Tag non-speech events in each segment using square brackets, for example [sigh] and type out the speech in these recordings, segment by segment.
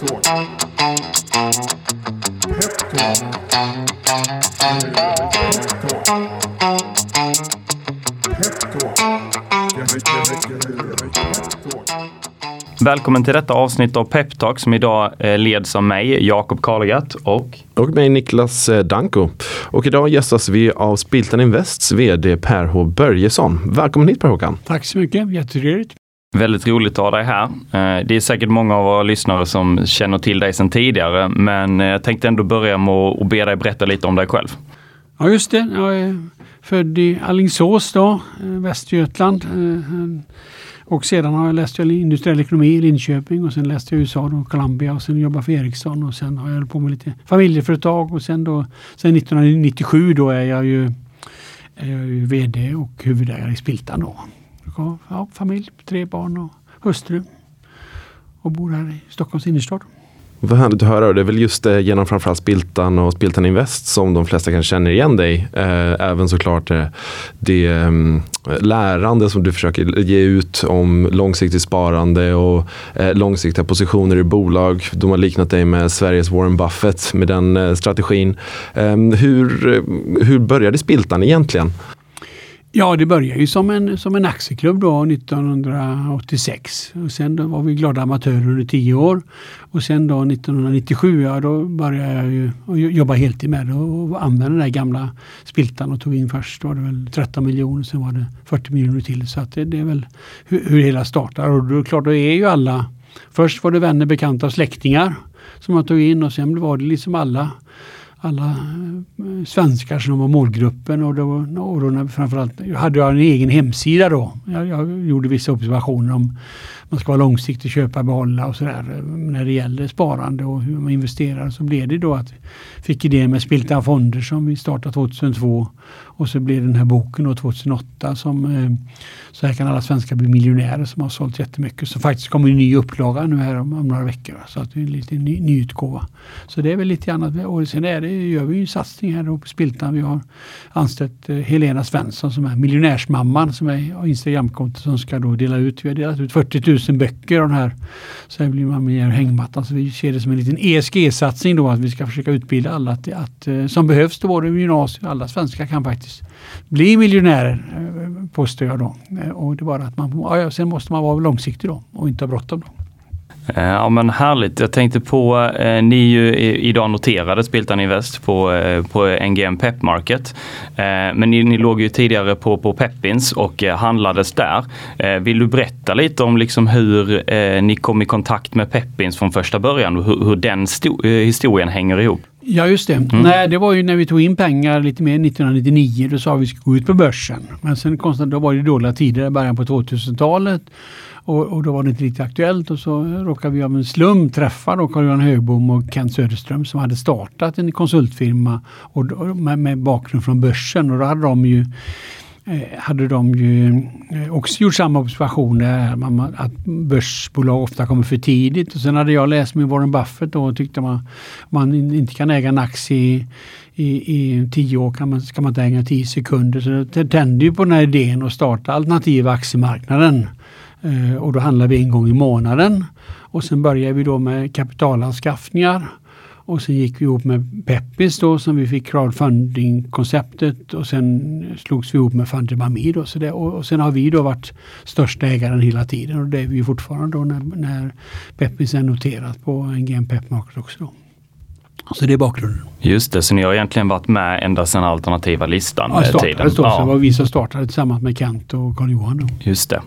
Peptalk. Peptalk. Välkommen till detta avsnitt av Peptalk som idag eh, leds av mig, Jakob Karlegatt och Och mig Niklas eh, Danko. Och idag gästas vi av Spiltan Invests VD Per H Börjesson. Välkommen hit Per Håkan. Tack så mycket, jättetrevligt väldigt roligt att ha dig här. Eh, det är säkert många av våra lyssnare som känner till dig sedan tidigare, men eh, jag tänkte ändå börja med att be dig berätta lite om dig själv. Ja just det, jag är född i Alingsås då, eh, Västergötland. Och sedan har jag läst industriell ekonomi i Linköping och sen läste jag i USA och Columbia och sen jobbat för Ericsson och sen har jag hållit på med lite familjeföretag och sen då sen 1997 då är jag ju, är jag ju VD och huvudägare i Spiltan då. Ja, familj, tre barn och hustru. Och bor här i Stockholms innerstad. Vad härligt att höra. Det är väl just eh, genom framförallt Spiltan och Spiltan Invest som de flesta kanske känner igen dig. Eh, även såklart eh, det mm, lärande som du försöker ge ut om långsiktigt sparande och eh, långsiktiga positioner i bolag. De har liknat dig med Sveriges Warren Buffett med den strategin. Ehm, hur, hur började Spiltan egentligen? Ja, det började ju som en, som en aktieklubb då 1986. Och sen då var vi glada amatörer under tio år. Och sen då 1997, ja då började jag ju jobba heltid med det och använda den där gamla spiltan och tog in först var det väl 13 miljoner, sen var det 40 miljoner till. Så att det, det är väl hur, hur det hela startar. Och då, klart, då är ju alla Först var det vänner, bekanta och släktingar som man tog in och sen var det liksom alla alla eh, svenskar som var målgruppen och, då, och då framförallt hade jag en egen hemsida då. Jag, jag gjorde vissa observationer om man ska vara långsiktig, köpa, behålla och sådär. När det gäller sparande och hur man investerar så blev det då att fick idén med Spiltan Fonder som vi startade 2002 och så blev den här boken då 2008 som eh, Så här kan alla svenskar bli miljonärer som har sålt jättemycket. Så faktiskt kommer en ny upplaga nu här om, om några veckor. Så att det är en liten ny, nyutgåva. Så det är väl lite annat. Och sen är det, gör vi en satsning här på Spiltan. Vi har anställt eh, Helena Svensson som är miljonärsmamman som är Instagramkonto som ska då dela ut. Vi har delat ut 40 000 böcker av här. Så här blir man med hängmattan. Så vi ser det som en liten ESG-satsning då att vi ska försöka utbilda alla att, att, som behövs till både gymnasiet alla svenskar kan faktiskt bli miljonärer, eh, påstår jag då. Eh, och det är bara att man, ja, sen måste man vara långsiktig då och inte ha bråttom. Då. Eh, ja men härligt. Jag tänkte på, eh, ni är ju idag noterade Spiltan Invest på, eh, på NGM Pep Market. Men ni, ni låg ju tidigare på, på Pepins och handlades där. Vill du berätta lite om liksom hur ni kom i kontakt med Pepins från första början och hur, hur den sto, historien hänger ihop? Ja just det. Mm. Nej, det var ju när vi tog in pengar lite mer 1999. Då sa vi att vi skulle gå ut på börsen. Men sen konstant, då var det dåliga tider i början på 2000-talet. Och, och, då var det inte riktigt aktuellt och så råkade vi av en slum träffa Carl-Johan Högbom och Kent Söderström som hade startat en konsultfirma och, med, med bakgrund från börsen. Och då hade de ju eh, hade de ju eh, också gjort samma observationer, att börsbolag ofta kommer för tidigt. Och sen hade jag läst med Warren Buffett och tyckte man, man inte kan äga en aktie i, i, i tio år kan man, ska man inte äga tio sekunder. Så det tände ju på den här idén att starta alternativa aktiemarknaden. Eh, och då handlar vi en gång i månaden. Och sen började vi då med kapitalanskaffningar. Och sen gick vi ihop med Peppis då som vi fick crowdfunding-konceptet och sen slogs vi ihop med Fundemami. Då, så det, och, och sen har vi då varit största ägaren hela tiden och det är vi fortfarande då när, när Peppis är noterat på en GM Pep Market också. Då. Så det är bakgrunden. Just det, så ni har egentligen varit med ända sedan alternativa listan? Ja, startade, tiden. Ja. det var vi som startade tillsammans med Kent och Carl-Johan. Just det.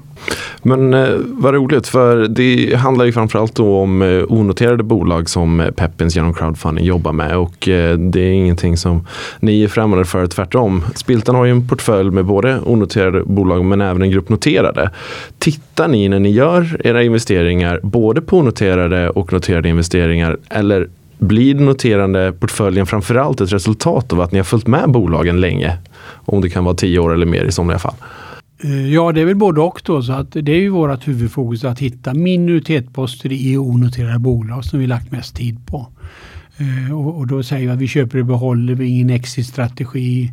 Men eh, vad roligt, för det handlar ju framförallt då om eh, onoterade bolag som Peppins genom crowdfunding jobbar med och eh, det är ingenting som ni är främmande för, tvärtom. Spiltan har ju en portfölj med både onoterade bolag men även en grupp noterade. Tittar ni när ni gör era investeringar både på onoterade och noterade investeringar eller blir den noterande portföljen framförallt ett resultat av att ni har följt med bolagen länge? Om det kan vara tio år eller mer i somliga fall. Eh, ja, det är väl både och då. Så att det är ju vårt huvudfokus att hitta minoritetsposter i onoterade bolag som vi lagt mest tid på. Eh, och, och då säger vi att vi köper och behåller, vi har ingen exit-strategi.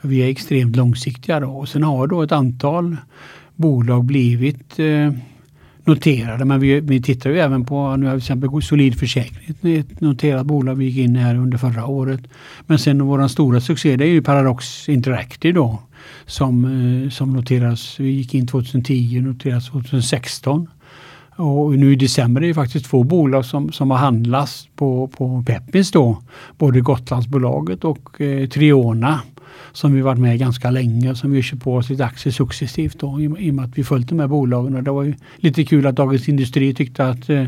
Vi är extremt långsiktiga då. Och sen har då ett antal bolag blivit eh, noterade. Men vi, vi tittar ju även på, nu har vi till exempel Solid Försäkring, ett noterat bolag vi gick in i här under förra året. Men sen vår stora succé det är ju Paradox Interactive då. Som, eh, som noteras, vi gick in 2010 och noteras 2016. Och nu i december är det faktiskt två bolag som, som har handlats på, på Peppins då. Både Gotlandsbolaget och eh, Triona som vi varit med ganska länge som vi köpt på oss lite aktier successivt då, i, i och med att vi följt de här bolagen. Och det var ju lite kul att Dagens Industri tyckte att, eh,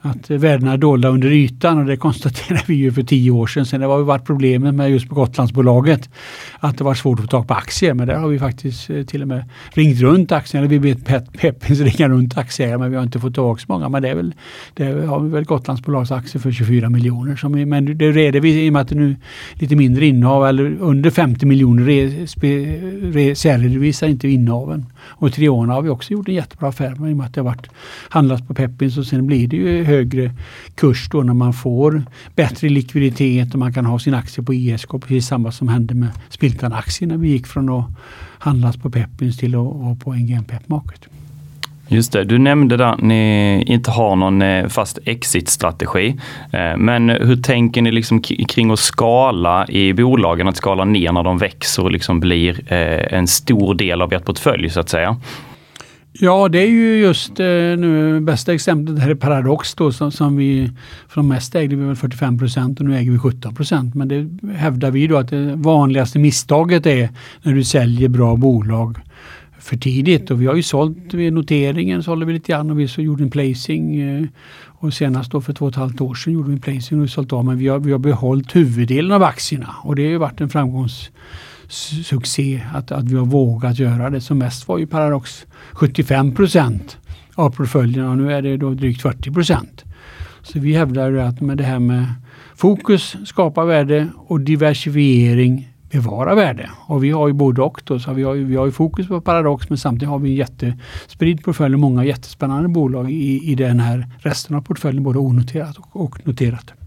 att värdena är dolda under ytan och det konstaterade vi ju för tio år sedan. Sen det var ju varit problemet med just på Gotlandsbolaget att det var svårt att få tag på aktier men där har vi faktiskt eh, till och med ringt runt aktierna. Vi vet Peppins ringa runt aktieägare men vi har inte fått tag så många. Men det är väl, det har vi väl Gotlandsbolagets aktier för 24 miljoner. Som, men det reder vi i och med att det nu är lite mindre innehav eller under 50 miljoner särredovisar inte innehaven. Och Triona har vi också gjort en jättebra affär med i och med att det har varit handlas på Peppins och sen blir det ju högre kurs då när man får bättre likviditet och man kan ha sin aktie på ISK. Precis samma som hände med Spiltan-aktien när vi gick från att handlas på Peppins till att vara på NGM Pep Market. Just det, du nämnde där att ni inte har någon eh, fast exit-strategi. Eh, men hur tänker ni liksom kring att skala i bolagen, att skala ner när de växer och liksom blir eh, en stor del av ert portfölj så att säga? Ja, det är ju just nu bästa exemplet här är Paradox då som, som vi från mest ägde vi väl 45 procent och nu äger vi 17 procent. Men det hävdar vi då att det vanligaste misstaget är när du säljer bra bolag för tidigt och vi har ju sålt vid noteringen sålde vi lite grann och vi så gjorde en placing eh, och senast då för två och ett halvt år sedan gjorde vi en placing och vi sålt av men vi har, vi har behållit huvuddelen av aktierna och det har ju varit en framgångssuccé att, att vi har vågat göra det. Som mest var ju Paradox 75 procent av portföljen och nu är det då drygt 40 procent. Så vi hävdar att med det här med fokus, skapa värde och diversifiering bevara värde. Och vi har ju både och. Då, så vi, har ju, vi har ju fokus på Paradox men samtidigt har vi en jättespridd portfölj och många jättespännande bolag i, i den här resten av portföljen, både onoterat och, och noterat.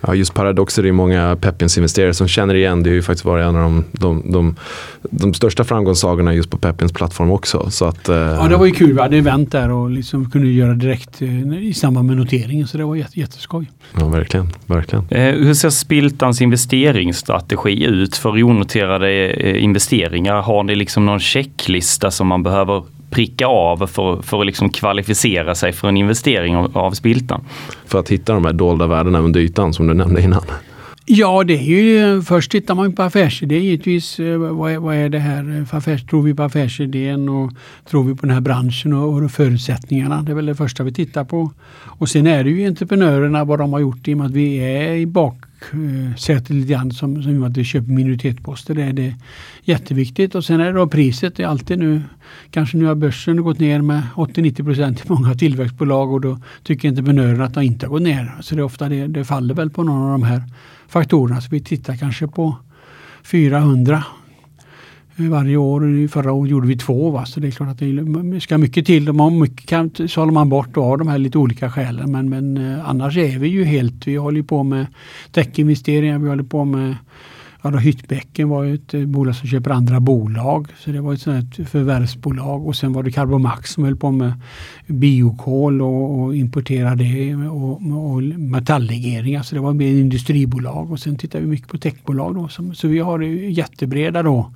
Ja, just paradoxer är många Peppins-investerare som känner igen. Det har ju faktiskt varit en av de, de, de, de största framgångssagorna just på Peppins plattform också. Så att, eh... Ja, det var ju kul. Vi hade event där och liksom kunde göra direkt eh, i samband med noteringen. Så det var jätte, jätteskoj. Ja, verkligen. verkligen. Eh, hur ser Spiltans investeringsstrategi ut för onoterade eh, investeringar? Har ni liksom någon checklista som man behöver pricka av för, för att liksom kvalificera sig för en investering av, av Spiltan. För att hitta de här dolda värdena under ytan som du nämnde innan. Ja, det är ju, först tittar man på affärsidé givetvis. Eh, vad är, vad är det här för affärs, Tror vi på affärsidén och tror vi på den här branschen och, och förutsättningarna? Det är väl det första vi tittar på. Och sen är det ju entreprenörerna vad de har gjort i och med att vi är i bak Eh, sätet lite grann som, som att vi köper minoritetsposter. Det är det jätteviktigt. Och sen är det då priset. Det är alltid nu, kanske nu har börsen gått ner med 80-90 procent i många tillväxtbolag och då tycker entreprenörerna att de inte har gått ner. Så det är ofta det, det faller väl på någon av de här faktorerna. Så vi tittar kanske på 400 varje år. Förra året gjorde vi två. Va? Så det är klart att det ska mycket till. Man mycket kan, sållar man bort av de här lite olika skälen. Men, men eh, annars är vi ju helt, vi håller på med täckinvesteringar, vi håller på med Ja, då Hyttbäcken var ett eh, bolag som köper andra bolag. Så det var ett sånt förvärvsbolag. Och sen var det Carbomax som höll på med biokol och, och importerade det och, och metalllegeringar. Så det var mer industribolag. Och sen tittar vi mycket på techbolag. Då, som, så vi har jättebreda då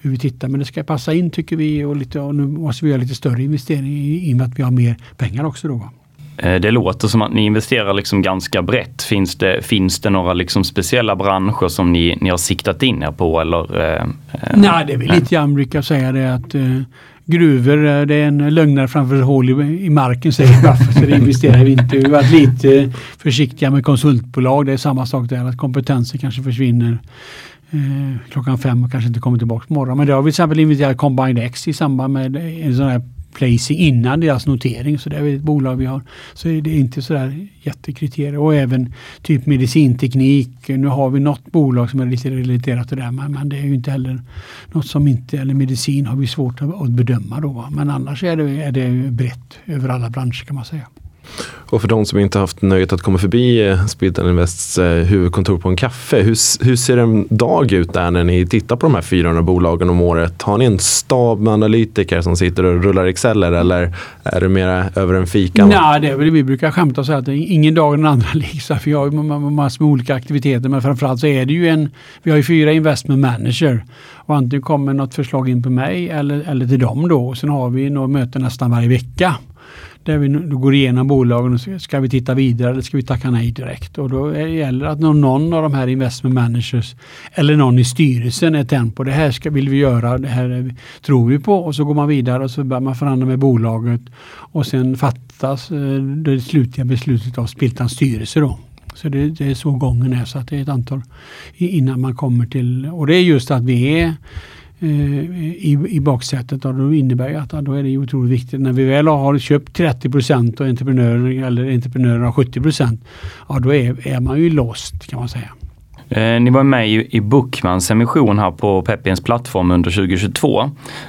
hur vi tittar. Men det ska passa in tycker vi och, lite, och nu måste vi göra lite större investering i, i och med att vi har mer pengar också. Då. Eh, det låter som att ni investerar liksom ganska brett. Finns det, finns det några liksom speciella branscher som ni, ni har siktat in er på? Eller, eh, eh nej, det är väl lite jag brukar säga det att eh, gruvor, eh, det är en lögnare framför hål i, i marken säger varför så det investerar vi inte. Vi har varit lite försiktiga med konsultbolag. Det är samma sak där, att kompetenser kanske försvinner eh, klockan fem och kanske inte kommer tillbaka på morgonen. Men det har vi till exempel inviterat Combined X i samband med en sån här placing innan deras notering. Så det är ett bolag vi har. Så det är inte sådär jättekriterier. Och även typ medicinteknik. Nu har vi något bolag som är lite relaterat till det. Men, men det är ju inte heller något som inte, eller medicin har vi svårt att, att bedöma då. Men annars är det, är det brett över alla branscher kan man säga. Och för de som inte haft nöjet att komma förbi eh, Invests eh, huvudkontor på en kaffe, hur, hur ser en dag ut där när ni tittar på de här 400 bolagen om året? Har ni en stab med analytiker som sitter och rullar Excel eller är det mera över en fika? Nej, det är väl vi brukar skämta och säga att ingen dag är den andra [laughs] lik. För vi har ju massor med olika aktiviteter men framförallt så är det ju en, vi har ju fyra investment manager och antingen kommer något förslag in på mig eller, eller till dem då. Och sen har vi några möten nästan varje vecka där vi går igenom bolagen och ska vi titta vidare eller ska vi tacka nej direkt. Och då gäller det att någon av de här investment managers eller någon i styrelsen är tänd på det här ska, vill vi göra, det här tror vi på och så går man vidare och så börjar man förhandla med bolaget och sen fattas eh, det slutliga beslutet av Spiltans styrelse. Då. Så det, det, är så gången är så att det är ett antal innan man kommer till och det är just att vi är i, i baksätet. Och då innebär att då är det otroligt viktigt. När vi väl har köpt 30 procent och entreprenörer eller entreprenörer har 70 procent, ja då är, är man ju lost kan man säga. Eh, ni var med i, i Bookmans emission här på Peppins plattform under 2022.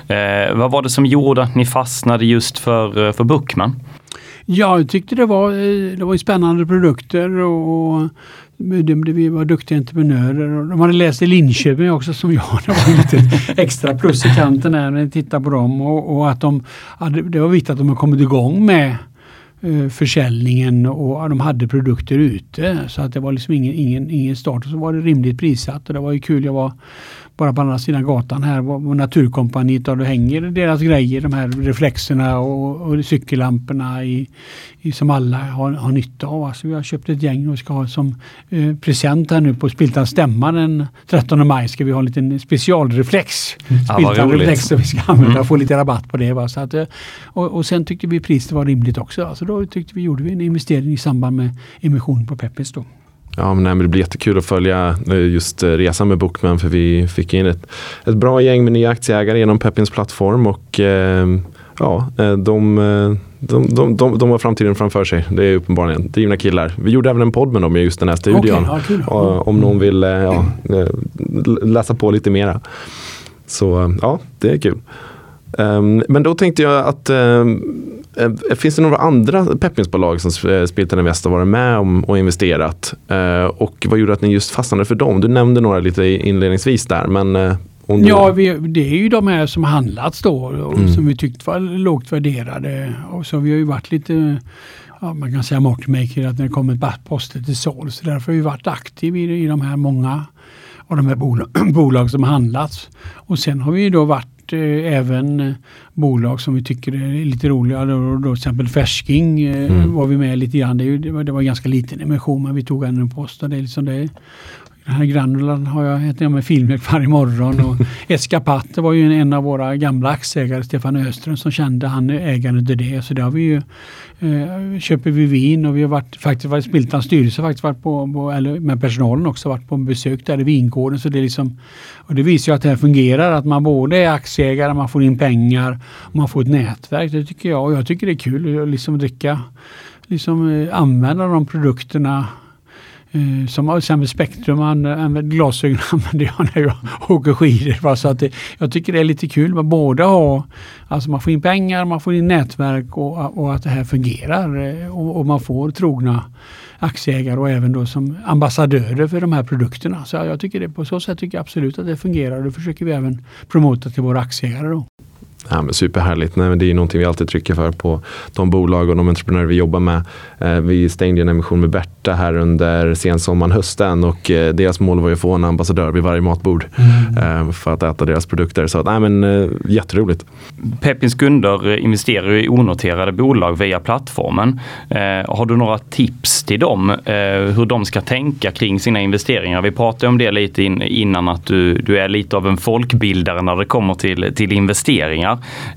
Eh, vad var det som gjorde att ni fastnade just för, eh, för Bookman? Ja, jag tyckte det var, eh, det var spännande produkter och vi var duktiga entreprenörer. De hade läst i Linköping också som jag. Det var lite extra plus i kanten när ni tittar på dem. Och, och att de hade, det var viktigt att de hade kommit igång med eh, försäljningen och de hade produkter ute. Så att det var liksom ingen, ingen, ingen start. Och så var det rimligt prissatt och det var ju kul. Jag var bara på andra sidan gatan här på Naturkompaniet och då hänger deras grejer, de här reflexerna och, och cykellamporna i, i, som alla har, har nytta av. Alltså vi har köpt ett gäng och ska ha som eh, present här nu på Spiltans stämma den 13 maj ska vi ha en liten specialreflex. Spiltan reflex som vi ska använda och mm. få lite rabatt på det. Va? Så att, eh, och, och sen tyckte vi priset var rimligt också. Alltså då tyckte vi gjorde vi en investering i samband med emission på Peppes då. Ja, men, nej, men det blir jättekul att följa eh, just eh, resan med Bookman för vi fick in ett, ett bra gäng med nya aktieägare genom Peppins plattform och eh, ja, eh, de, de, de, de, de har framtiden framför sig. Det är uppenbarligen drivna killar. Vi gjorde även en podd med dem i just den här studion. Okay, ja, om någon vill ja, läsa på lite mera. Så ja, det är kul. Um, men då tänkte jag att um, Eh, finns det några andra peppinsbolag som eh, Spiltan Invest har varit med om och investerat? Eh, och vad gjorde att ni just fastnade för dem? Du nämnde några lite inledningsvis där. Men du... Ja, vi, det är ju de här som handlats då och mm. som vi tyckte var lågt värderade. Och så vi har ju varit lite ja, man kan säga marketmaker att när det kommer poster till såld. Så därför har vi varit aktiva i, i de här många av de här bolag, [clears throat] bolag som handlats. Och sen har vi då varit eh, även eh, bolag som vi tycker är lite roliga. Då, då, till exempel Färsking eh, mm. var vi med lite grann. Det, det, var, det var ganska liten emission men vi tog ändå en post. Och det liksom det. Den här granulan har jag, jag med filmjölk varje morgon. Och [laughs] Eskapat det var ju en av våra gamla aktieägare, Stefan Öström, som kände han ägaren till det. Så har vi ju, eh, köper vi vin och vi har varit, faktiskt varit Spiltans styrelse faktiskt varit på, på, eller med personalen också, varit på besök där i vingården. Så det, är liksom, och det visar ju att det här fungerar, att man både är aktieägare, man får in pengar och man får ett nätverk. Det tycker jag och jag tycker det är kul att liksom dricka, liksom eh, använda de produkterna Uh, som till exempel Spektrum, använder, glasögon [laughs] använder jag när jag åker skidor. Så att det, jag tycker det är lite kul med både ha, alltså man får in pengar, man får in nätverk och, och att det här fungerar. Eh, och, och, man får trogna aktieägare och även då som ambassadörer för de här produkterna. Så jag tycker det, på så sätt tycker jag absolut att det fungerar och det försöker vi även promota till våra aktieägare. Då. Ja, men superhärligt. Nej, men det är någonting vi alltid trycker för på de bolag och de entreprenörer vi jobbar med. Eh, vi stängde en emission med Berta här under sensommaren, hösten och eh, deras mål var att få en ambassadör vid varje matbord mm. eh, för att äta deras produkter. Så nej, men, jätteroligt. Peppins kunder investerar i onoterade bolag via plattformen. Har du några tips till dem hur de ska tänka kring sina investeringar? Vi pratade om det lite in, innan att du, du är lite av en folkbildare när det kommer till, till investeringar.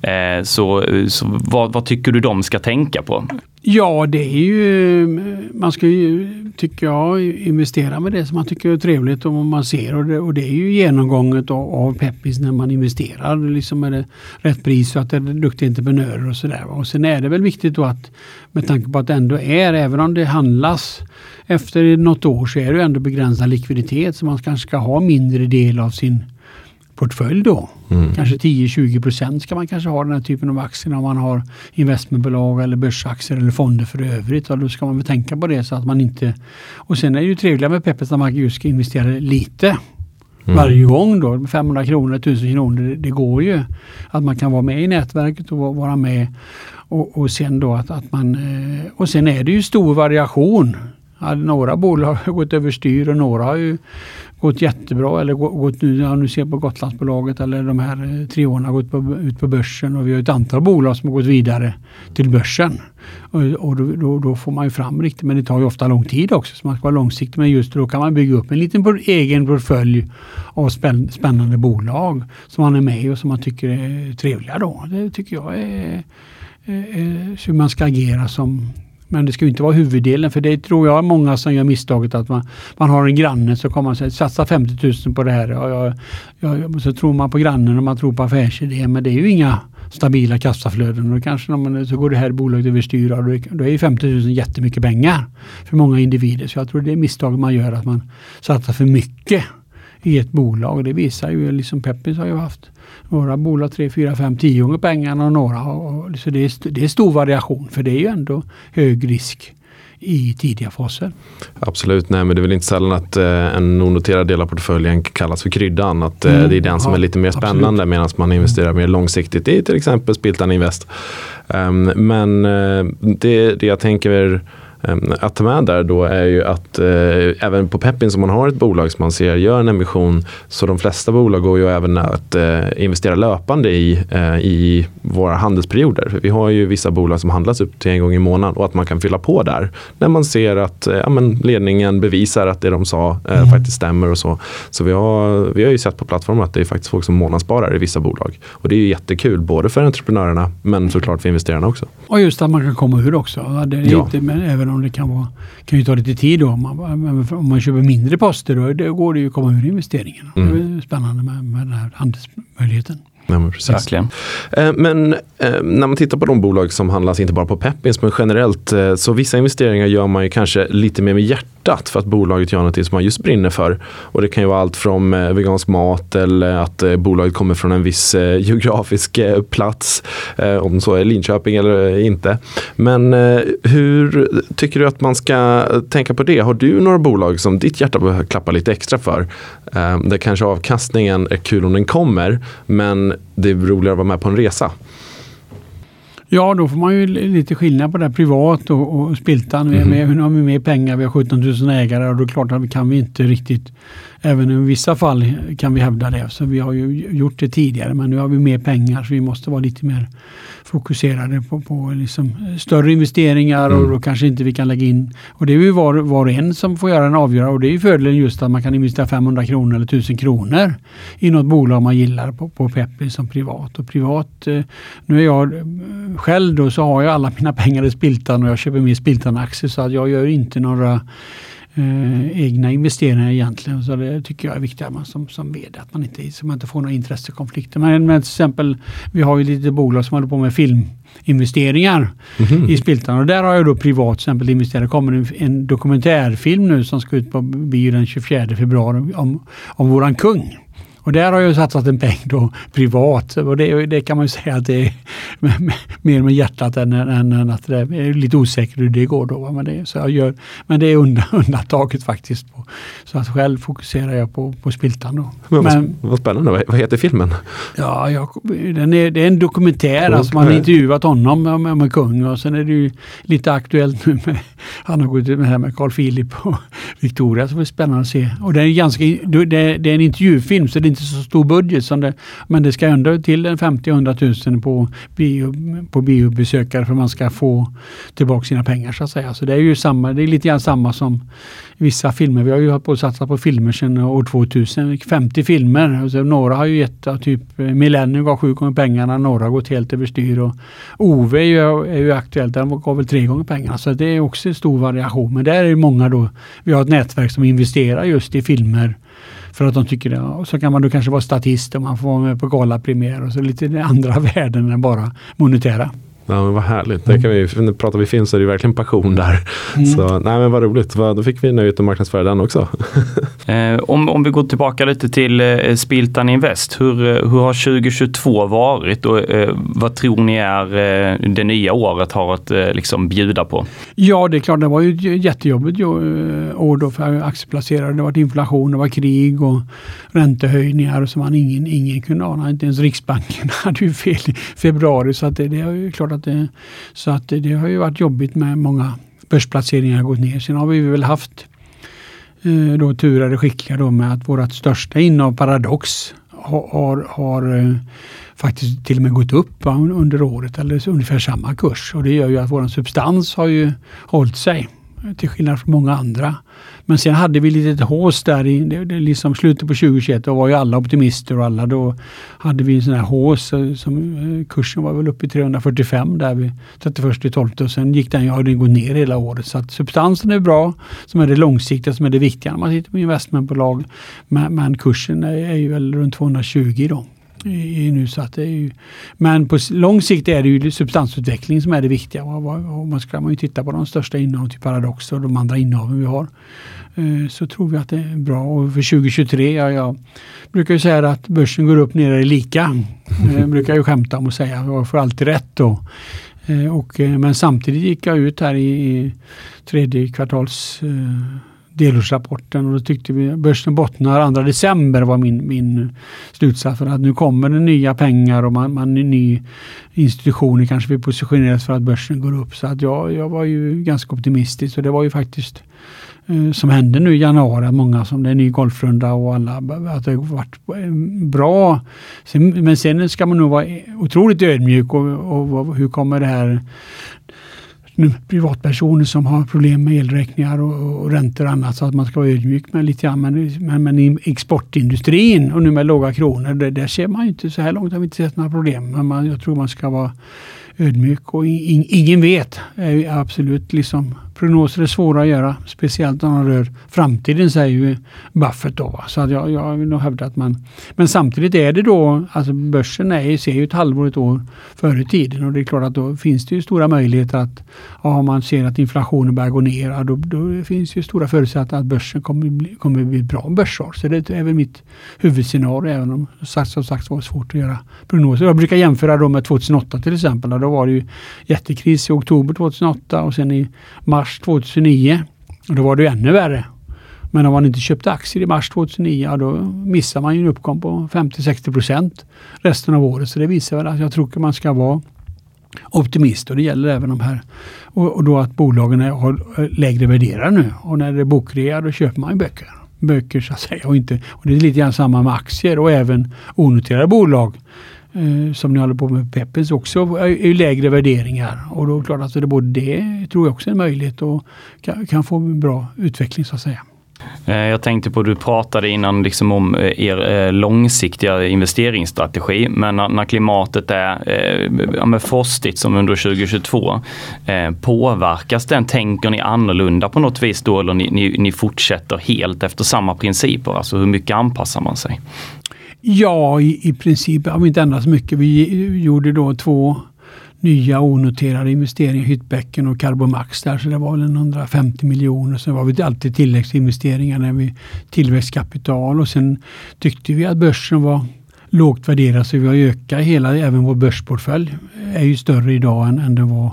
Eh, så så vad, vad tycker du de ska tänka på? Ja, det är ju, man ska ju, tycker jag, investera med det som man tycker är trevligt och man ser. Och det, och det är ju genomgånget av, av Peppis när man investerar. Liksom är det rätt pris och att det är duktiga entreprenörer och sådär. Och sen är det väl viktigt då att med tanke på att det ändå är, även om det handlas efter något år så är det ändå begränsad likviditet så man kanske ska ha mindre del av sin portfölj då. Mm. Kanske 10-20 procent ska man kanske ha den här typen av aktier om man har investmentbolag eller börsaktier eller fonder för övrigt. Och då ska man väl tänka på det så att man inte... Och sen är det ju trevliga med Peppes att man just ska investera lite Mm. varje gång då. 500 kronor, 1000 kronor. Det, det går ju att man kan vara med i nätverket och va- vara med och, och sen då att, att man... eh, Och sen är det ju stor variation. Ja, några bolag har gått överstyr och några har ju gått jättebra eller gått nu, ja, nu ser jag på Gotlandsbolaget eller de här eh, treorna har gått på, ut på börsen och vi har ett antal bolag som har gått vidare till börsen. Och, och då, då, då får man ju fram riktigt, men det tar ju ofta lång tid också så man ska vara långsiktig. Men just då kan man bygga upp en liten egen portfölj av spännande bolag som man är med i och som man tycker är trevliga då. Det tycker jag är, är, är hur man ska agera som men det ska ju inte vara huvuddelen för det tror jag många som gör misstaget att man, man har en granne så kommer man säga satsa 50 000 på det här. Och jag, jag, så tror man på grannen och man tror på affärsidén men det är ju inga stabila kassaflöden. Och kanske när man, så går det här bolaget överstyr och då, är- då är ju 50 000 jättemycket pengar för många individer. Så jag tror det är misstaget man gör att man satsar för mycket i ett bolag. Det visar ju, liksom Peppins har ju haft några bolag 3, 4, 5, 10 gånger pengarna och några och- så det är, det är stor variation för det är ju ändå hög risk i tidiga faser. Absolut, nej men det är väl inte sällan att eh, en onoterad del av portföljen kallas för kryddan. Att eh, Mm, det är den som ja, är lite mer spännande medan man investerar mer långsiktigt i till exempel Spiltan Invest. Ehm, men eh, det, det jag tänker att ta med där då är ju att eh, även på Peppin som man har ett bolag som man ser gör en emission så de flesta bolag går ju även att eh, investera löpande i, eh, i våra handelsperioder. För vi har ju vissa bolag som handlas upp till en gång i månaden och att man kan fylla på där när man ser att eh, ja, men ledningen bevisar att det de sa eh, faktiskt stämmer och så. Så vi har, vi har ju sett på plattformen att det är faktiskt folk som månadssparar i vissa bolag. Och det är ju jättekul både för entreprenörerna men såklart för investerarna också. Och just att man kan komma ur också. Det är Ja. inte, men även om det kan, vara, kan ju ta lite tid då. Om man, om man köper mindre poster då det går det ju att komma ur investeringen. Det är spännande med, med den här handelsmöjligheten. Ja, men precis. Verkligen. Eh, Men eh, när man tittar på de bolag som handlas inte bara på Peppins men generellt eh, så vissa investeringar gör man ju kanske lite mer med hjärtat för att bolaget gör någonting som man just brinner för. Och det kan ju vara allt från eh, vegansk mat eller eh, att eh, bolaget kommer från en viss geografisk plats. Om så är Linköping eller inte. Men hur tycker du att man ska tänka på det? Har du några bolag som ditt hjärta behöver klappa lite extra för? Där kanske avkastningen är kul om den kommer men det är roligare att vara med på en resa. Ja, då får man ju li- lite skillnad på det privat och, och Spiltan. Vi, är med, nu har vi mer pengar, vi har 17 000 ägare och då är det klart att vi kan vi inte riktigt, även i vissa fall kan vi hävda det. Så vi har ju gjort det tidigare men nu har vi mer pengar så vi måste vara lite mer fokuserade på, på liksom större investeringar och då kanske inte vi kan lägga in. Och det är ju var, var och en som får göra en avgörande och det är ju fördelen just att man kan investera 500 kronor eller 1000 kronor i något bolag man gillar på, på Peppy som privat. Och privat, eh, nu är jag eh, själv då så har jag alla mina [laughs] pengar i Spiltan och jag köper mer Spiltan-aktier så att jag gör inte några eh, egna investeringar egentligen. Så det tycker jag är viktigt att man som, som vd att man inte, så man inte får några intressekonflikter. Men, men till exempel, vi har ju lite bolag som håller på med filminvesteringar i Spiltan och där har jag då privat till exempel investerat. Det kommer en, en dokumentärfilm nu som ska ut på bio den 24 februari om, om våran kung. Och där har jag satsat en peng då privat. Och det, det kan man ju säga att det är [laughs] mer med hjärtat än, än, än att det är lite osäkert hur det går då. Men det, så jag gör, men det är undan, [laughs] undantaget faktiskt. På, så att själv fokuserar jag på, på Spiltan då. Men, Men, vad, spännande, vad, heter filmen? ja, jag, den är, det är en dokumentär. Alltså man har intervjuat honom om, om kung och sen är det ju lite aktuellt nu med han har gått ut med det här med Carl Philip och [laughs] Victoria. Så det blir spännande att se. Och det är, ganska, det, är- det är en intervjufilm så det är inte så stor budget. Som det, men det ska ändå till en 50-100 000 på, bio, på biobesökare för att man ska få tillbaka sina pengar så att säga. Så det är ju samma, det är lite grann samma som vissa filmer. Vi har ju hållit på att satsa på filmer sedan år 2000. 50 filmer. Och så några har ju gett typ Millennium gav sju gånger pengarna, några har gått helt överstyr. Och Ove är ju, är ju aktuellt, den gav väl tre gånger pengarna. Så det är också en stor variation. Men där är det många då, vi har ett nätverk som investerar just i filmer för att de tycker det. Och så kan man då kanske vara statist och man får vara med på galapremiär och så lite andra [laughs] värden än bara monetära. Ja, men vad härligt. Det kan vi, när pratar vi film så är det verkligen passion där. Mm. Så, nej, men vad roligt. Vad- Då fick vi nöjet att marknadsföra den också. [laughs] Eh, om, om vi går tillbaka lite till eh, Spiltan Invest. Hur, eh, hur har 2022 varit och eh, vad tror ni är eh, det nya året har att eh, liksom bjuda på? Ja, det är klart, det var ju ett jättejobbigt eh, år då för aktieplacerare. Det var inflation, det var krig och räntehöjningar som man ingen, ingen kunde ana. Inte ens Riksbanken [laughs] hade ju fel i februari. Så att det, det är ju klart att att, eh, så att det, har ju varit jobbigt med många börsplaceringar gått ner. Sen har vi väl haft eh, då turade skickliga då med att vårt största innehav Paradox har, har, har faktiskt till och med gått upp va, under året eller ungefär samma kurs. Och det gör ju att vår substans har ju hållit sig till skillnad från många andra. Men sen hade vi lite hås där i det, det liksom slutet på 2021. Då var ju alla optimister och alla då hade vi en sån här hås eh, som eh, kursen var väl uppe i 345 där vid 31 12 och sen gick den, ja den går ner hela året. Så att substansen är bra som är det långsiktiga som är det viktiga när man sitter på investmentbolag. Men, men kursen är, är ju väl runt 220 då. I, i nu, så att det är ju, men på lång sikt är det ju substansutveckling som är det viktiga. Och, och, och man ska man ju titta på de största innehaven, till Paradox och de andra innehaven vi har. Eh, så tror vi att det är bra. Och för 2023, ja, jag brukar ju säga att börsen går upp ner är lika. Eh, brukar jag ju skämta om och säga. Jag får alltid rätt då. Eh, och, men samtidigt gick jag ut här i, tredje kvartals delårsrapporten och då tyckte vi börsen bottnar 2 december var min, min slutsats för att nu kommer det nya pengar och man, man ny institutioner kanske vill positioneras för att börsen går upp. Så att jag, jag var ju ganska optimistisk och det var ju faktiskt Eh, som hände nu i januari, många som det är ny golfrunda och alla, att det har varit eh, bra. Men sen ska man nog vara e-, otroligt ödmjuk och, och, hur kommer det här nu, privatpersoner som har problem med elräkningar och, och räntor och annat så att man ska vara ödmjuk med lite grann. Men, men, men i exportindustrin och nu med låga kronor, det, där ser man ju inte så här långt har vi inte sett några problem. Men man, jag tror man ska vara ödmjuk och in, ingen vet. är absolut liksom prognoser är svåra att göra, speciellt om de rör framtiden säger ju Buffett då. Så att jag, jag vill nog hävda att man... Men samtidigt är det då, alltså börsen är, ser ju ett halvår, ett år före tiden och det är klart att då finns det ju stora möjligheter att ja, om man ser att inflationen börjar gå ner, då, då finns ju stora förutsättningar att börsen kommer bli, kommer bli bra börsår. Så det är väl mitt huvudscenario, även om sagt, som sagt var svårt att göra prognoser. Jag brukar jämföra då med 2008 till exempel. Då var det ju jättekris i oktober 2008 och sen i mars mars 2009. Och då var det ju ännu värre. Men om man inte köpte aktier i mars 2009, ja, då missar man ju en uppgång på 50-60 procent resten av året. Så det visar väl att jag tror att man ska vara optimist och det gäller även de här. Och, och då att bolagen är, har lägre värderade nu. Och när det är bokrea då köper man ju böcker. Böcker så att säga. Och, inte, och det är lite grann samma med aktier och även onoterade bolag. Eh, som ni håller på med Peppes också är, är ju lägre värderingar. Och då är det klart att det både det tror jag också är en möjlighet och kan, kan få en bra utveckling så att säga. Eh, jag tänkte på, du pratade innan liksom om eh, er eh, långsiktiga investeringsstrategi, men när, klimatet är ja, frostigt som under 2022, påverkas den? Tänker ni annorlunda på något vis då eller ni, ni, ni fortsätter helt efter samma principer? Alltså hur mycket anpassar man sig? Ja, i, i princip har vi inte ändrat så mycket. Vi gjorde då två nya onoterade investeringar, Hyttbäcken och Carbomax där, så det var väl en 150 miljoner. Sen var det alltid tilläggsinvesteringar när vi tillväxtkapital och sen tyckte vi att börsen var lågt värderad så vi har ökat hela, även vår börsportfölj är ju större idag än, än den var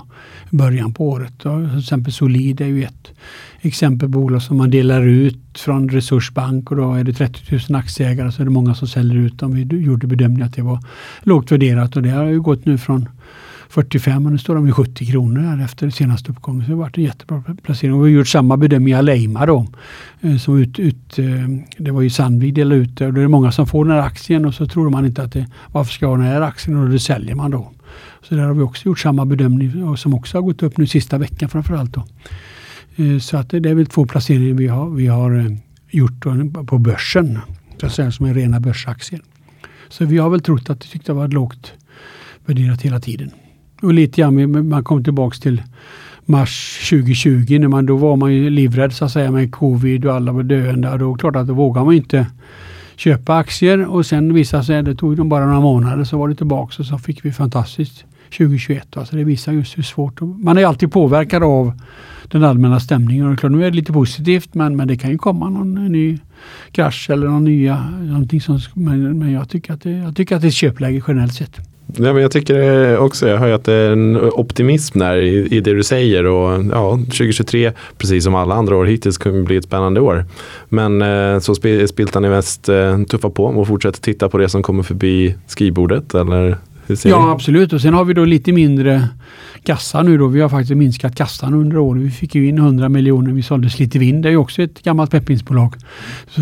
i början på året. Och till exempel Solid är ju ett exempel på bolag som man delar ut från Resursbank och då är det 30 000 aktieägare så är det många som säljer ut dem. Vi gjorde bedömningen att det var lågt värderat och det har ju gått nu från 45 och nu står de vid 70 kronor här efter senaste uppgången. Så det har varit en jättebra placering. Och vi har gjort samma bedömning i Aleima då. Eh, som ut, ut, eh, det var ju Sandvik delade ut det och det är många som får den här aktien och så tror man inte att det, varför ska jag ha den här aktien och det säljer man då. Så där har vi också gjort samma bedömning och som också har gått upp nu sista veckan framförallt. Då. Eh, så att det är väl två placeringar vi har, vi har gjort på börsen. Så att säga, som är rena börsaktier. Så vi har väl trott att det tyckte det var lågt värderat hela tiden. Och lite grann, man kom tillbaks till mars 2020 när man då var man ju livrädd så att säga med covid och alla var döende. Och då klart att då vågar man inte köpa aktier och sen visade sig, det tog de bara några månader så var det tillbaks och så fick vi fantastiskt 2021. Alltså det visar just hur svårt Man är alltid påverkad av den allmänna stämningen. Och klart, nu är det lite positivt men, men det kan ju komma någon ny krasch eller någon nya, någonting som, men, men jag, tycker att det, jag tycker att det är ett köpläge generellt sett. Ja, men jag tycker också, jag hör att det är en optimism där i, i det du säger och ja, 2023 precis som alla andra år hittills kommer bli ett spännande år. Men eh, så Spiltan i Väst eh, tuffar på och fortsätter titta på det som kommer förbi skrivbordet eller Ja absolut och sen har vi då lite mindre kassa nu då. Vi har faktiskt minskat kassan under året. Vi fick ju in 100 miljoner. Vi sålde Slitevind. Det är ju också ett gammalt peppinsbolag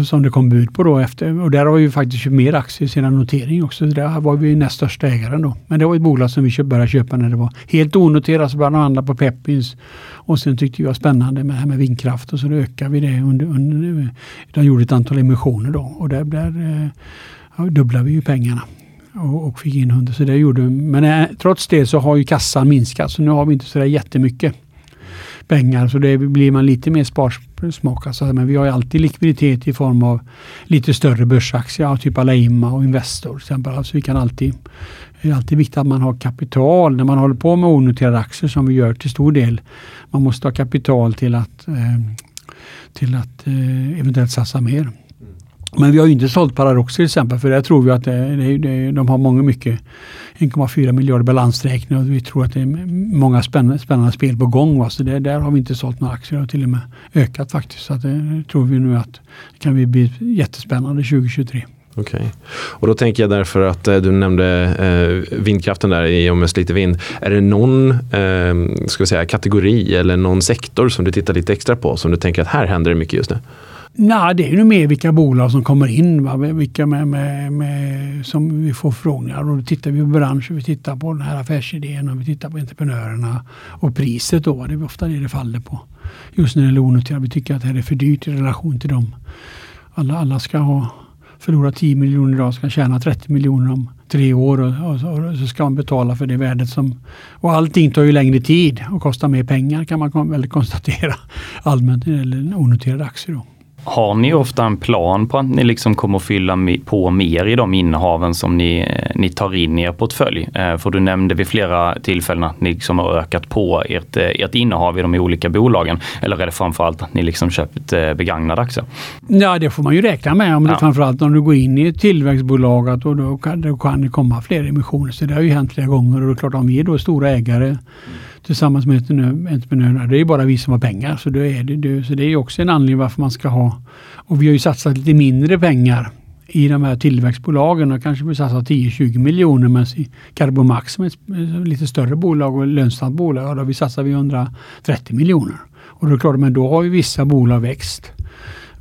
som det kom bud på då efter. Och där har vi faktiskt köpt mer aktier sedan notering också. Där var vi näst största ägaren då. Men det var ett bolag som vi började köpa när det var helt onoterat. Så började handla på Peppins. Och sen tyckte vi det var spännande med det här med vindkraft och så ökade vi det under, under de gjorde ett antal emissioner då och där, där eh, ja, dubblade vi ju pengarna och, och fick in 100. Så det gjorde, men eh, trots det så har ju kassan minskat så nu har vi inte så där jättemycket pengar så det blir man lite mer sparsmakad. Alltså, men vi har ju alltid likviditet i form av lite större börsaktier, typ Alaima och Investor till exempel. Alltså vi kan alltid, det är alltid viktigt att man har kapital när man håller på med onoterade aktier som vi gör till stor del. Man måste ha kapital till att, eh, till att eh, eventuellt satsa mer. Men vi har ju inte sålt Paradox till exempel för där tror vi att det, det, det, de har många mycket 1,4 miljarder balansräkning och vi tror att det är många spännande, spännande spel på gång. Va? Så det, där har vi inte sålt några aktier och till och med ökat faktiskt. Så det tror vi nu att det kan bli jättespännande 2023. Okej. Okay. Och då tänker jag därför att eh, du nämnde eh, vindkraften där i och med Slite vind. Är det någon eh, ska vi säga, kategori eller någon sektor som du tittar lite extra på som du tänker att här händer det mycket just nu? Nej, det är ju mer vilka bolag som kommer in. Va? Vilka med, med, med, som vi får frågor. Och då tittar vi på branschen, vi tittar på den här affärsidén och vi tittar på entreprenörerna. Och priset då, det är ofta det det faller på. Just när det är onoterat. Vi tycker att det här är för dyrt i relation till dem. Alla, alla ska ha förlora 10 miljoner idag ska tjäna 30 miljoner om tre år och, och, och, så ska man betala för det värdet som... Och allting tar ju längre tid och kostar mer pengar kan man väl konstatera [laughs] allmänt när det gäller onoterade aktier. Då. Har ni ofta en plan på att ni liksom kommer fylla på mer i de innehaven som ni, eh, ni tar in i er portfölj? Eh, för du nämnde vid flera tillfällen att ni liksom har ökat på ert, eh, ert innehav i de olika bolagen. Eller är det framförallt att ni liksom köpt begagnade aktier? Ja, det får man ju räkna med. Om det ja. framförallt om du går in i ett tillväxtbolag och då kan, då kan det komma fler emissioner. Så det har ju hänt flera gånger och det är klart om vi är då stora ägare tillsammans med entreprenörerna. Det är bara vi som har pengar. Så, det är det, så det är också en anledning varför man ska ha... Och vi har ju satsat lite mindre pengar i de här tillväxtbolagen och kanske vi satsar 10-20 miljoner men i Carbomax som är ett lite större bolag och lönsamt bolag, då vi satsar vi 130 miljoner. Och då är det klart, men då har ju vissa bolag växt.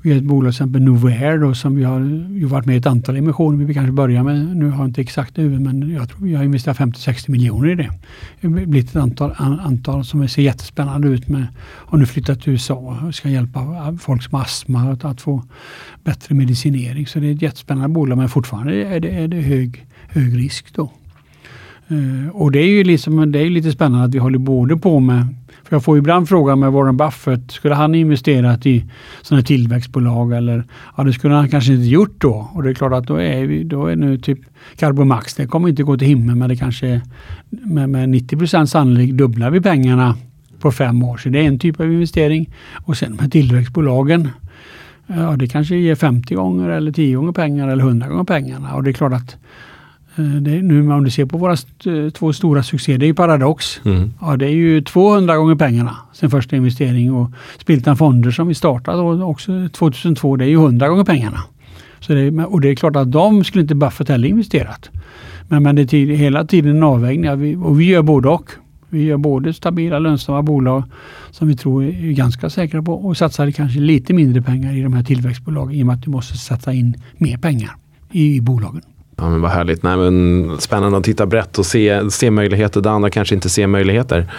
Vi har ett bolag till exempel Novair då, som vi har ju varit med i ett antal emissioner. Vi kanske börjar med, nu har jag inte exakt nu, men jag tror vi har investerat 50-60 miljoner i det. Det har blivit ett antal, antal som ser jättespännande ut med, har nu flyttat till USA och ska hjälpa folk som har astma att, att få bättre medicinering. Så det är ett jättespännande bolag men fortfarande är det, är det hög, hög risk då. Uh, och det är ju liksom, det är lite spännande att vi håller både på med för jag får ibland frågan med Warren Buffett, skulle han investerat i sådana tillväxtbolag eller ja, det skulle han kanske inte gjort då. Och det är klart att då är, vi, då är nu typ Carbomax, det kommer inte gå till himlen men det kanske med, med 90 procent sannolikt dubblar vi pengarna på fem år. Så det är en typ av investering. Och sen med tillväxtbolagen, ja det kanske ger 50 gånger eller 10 gånger pengar eller 100 gånger pengarna. Och det är klart att det är nu om du ser på våra st två stora succéer, det är ju Paradox. Mm. Ja, det är ju 200 gånger pengarna sen första investering och Spiltan Fonder som vi startade också 2002, det är ju 100 gånger pengarna. Så det, och det är klart att de skulle inte Buffett heller investerat. Men, men det är hela tiden en avvägning och vi gör både och. Vi gör både stabila lönsamma bolag som vi tror är ganska säkra på och satsar kanske lite mindre pengar i de här tillväxtbolagen i och med att du måste sätta in mer pengar i bolagen. Ja, men vad härligt. Nej, men spännande att titta brett och se, se möjligheter där andra kanske inte ser möjligheter.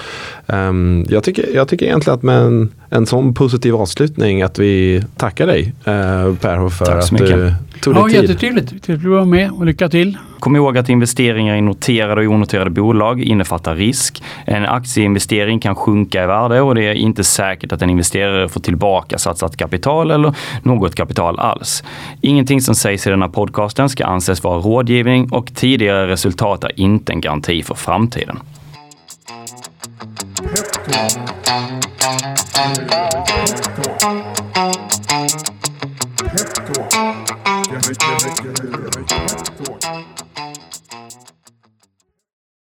Um, jag, tycker, jag tycker egentligen att med en, en sån positiv avslutning att vi tackar dig uh, Per för att mycket. du tog dig ja, tid. Jättetrevligt. Trevligt att vara med och lycka till. Kom ihåg att investeringar i noterade och onoterade bolag innefattar risk. En aktieinvestering kan sjunka i värde och det är inte säkert att en investerare får tillbaka satsat kapital eller något kapital alls. Ingenting som sägs i denna podcasten ska anses vara rådgivning och tidigare resultat är inte en garanti för framtiden. Pep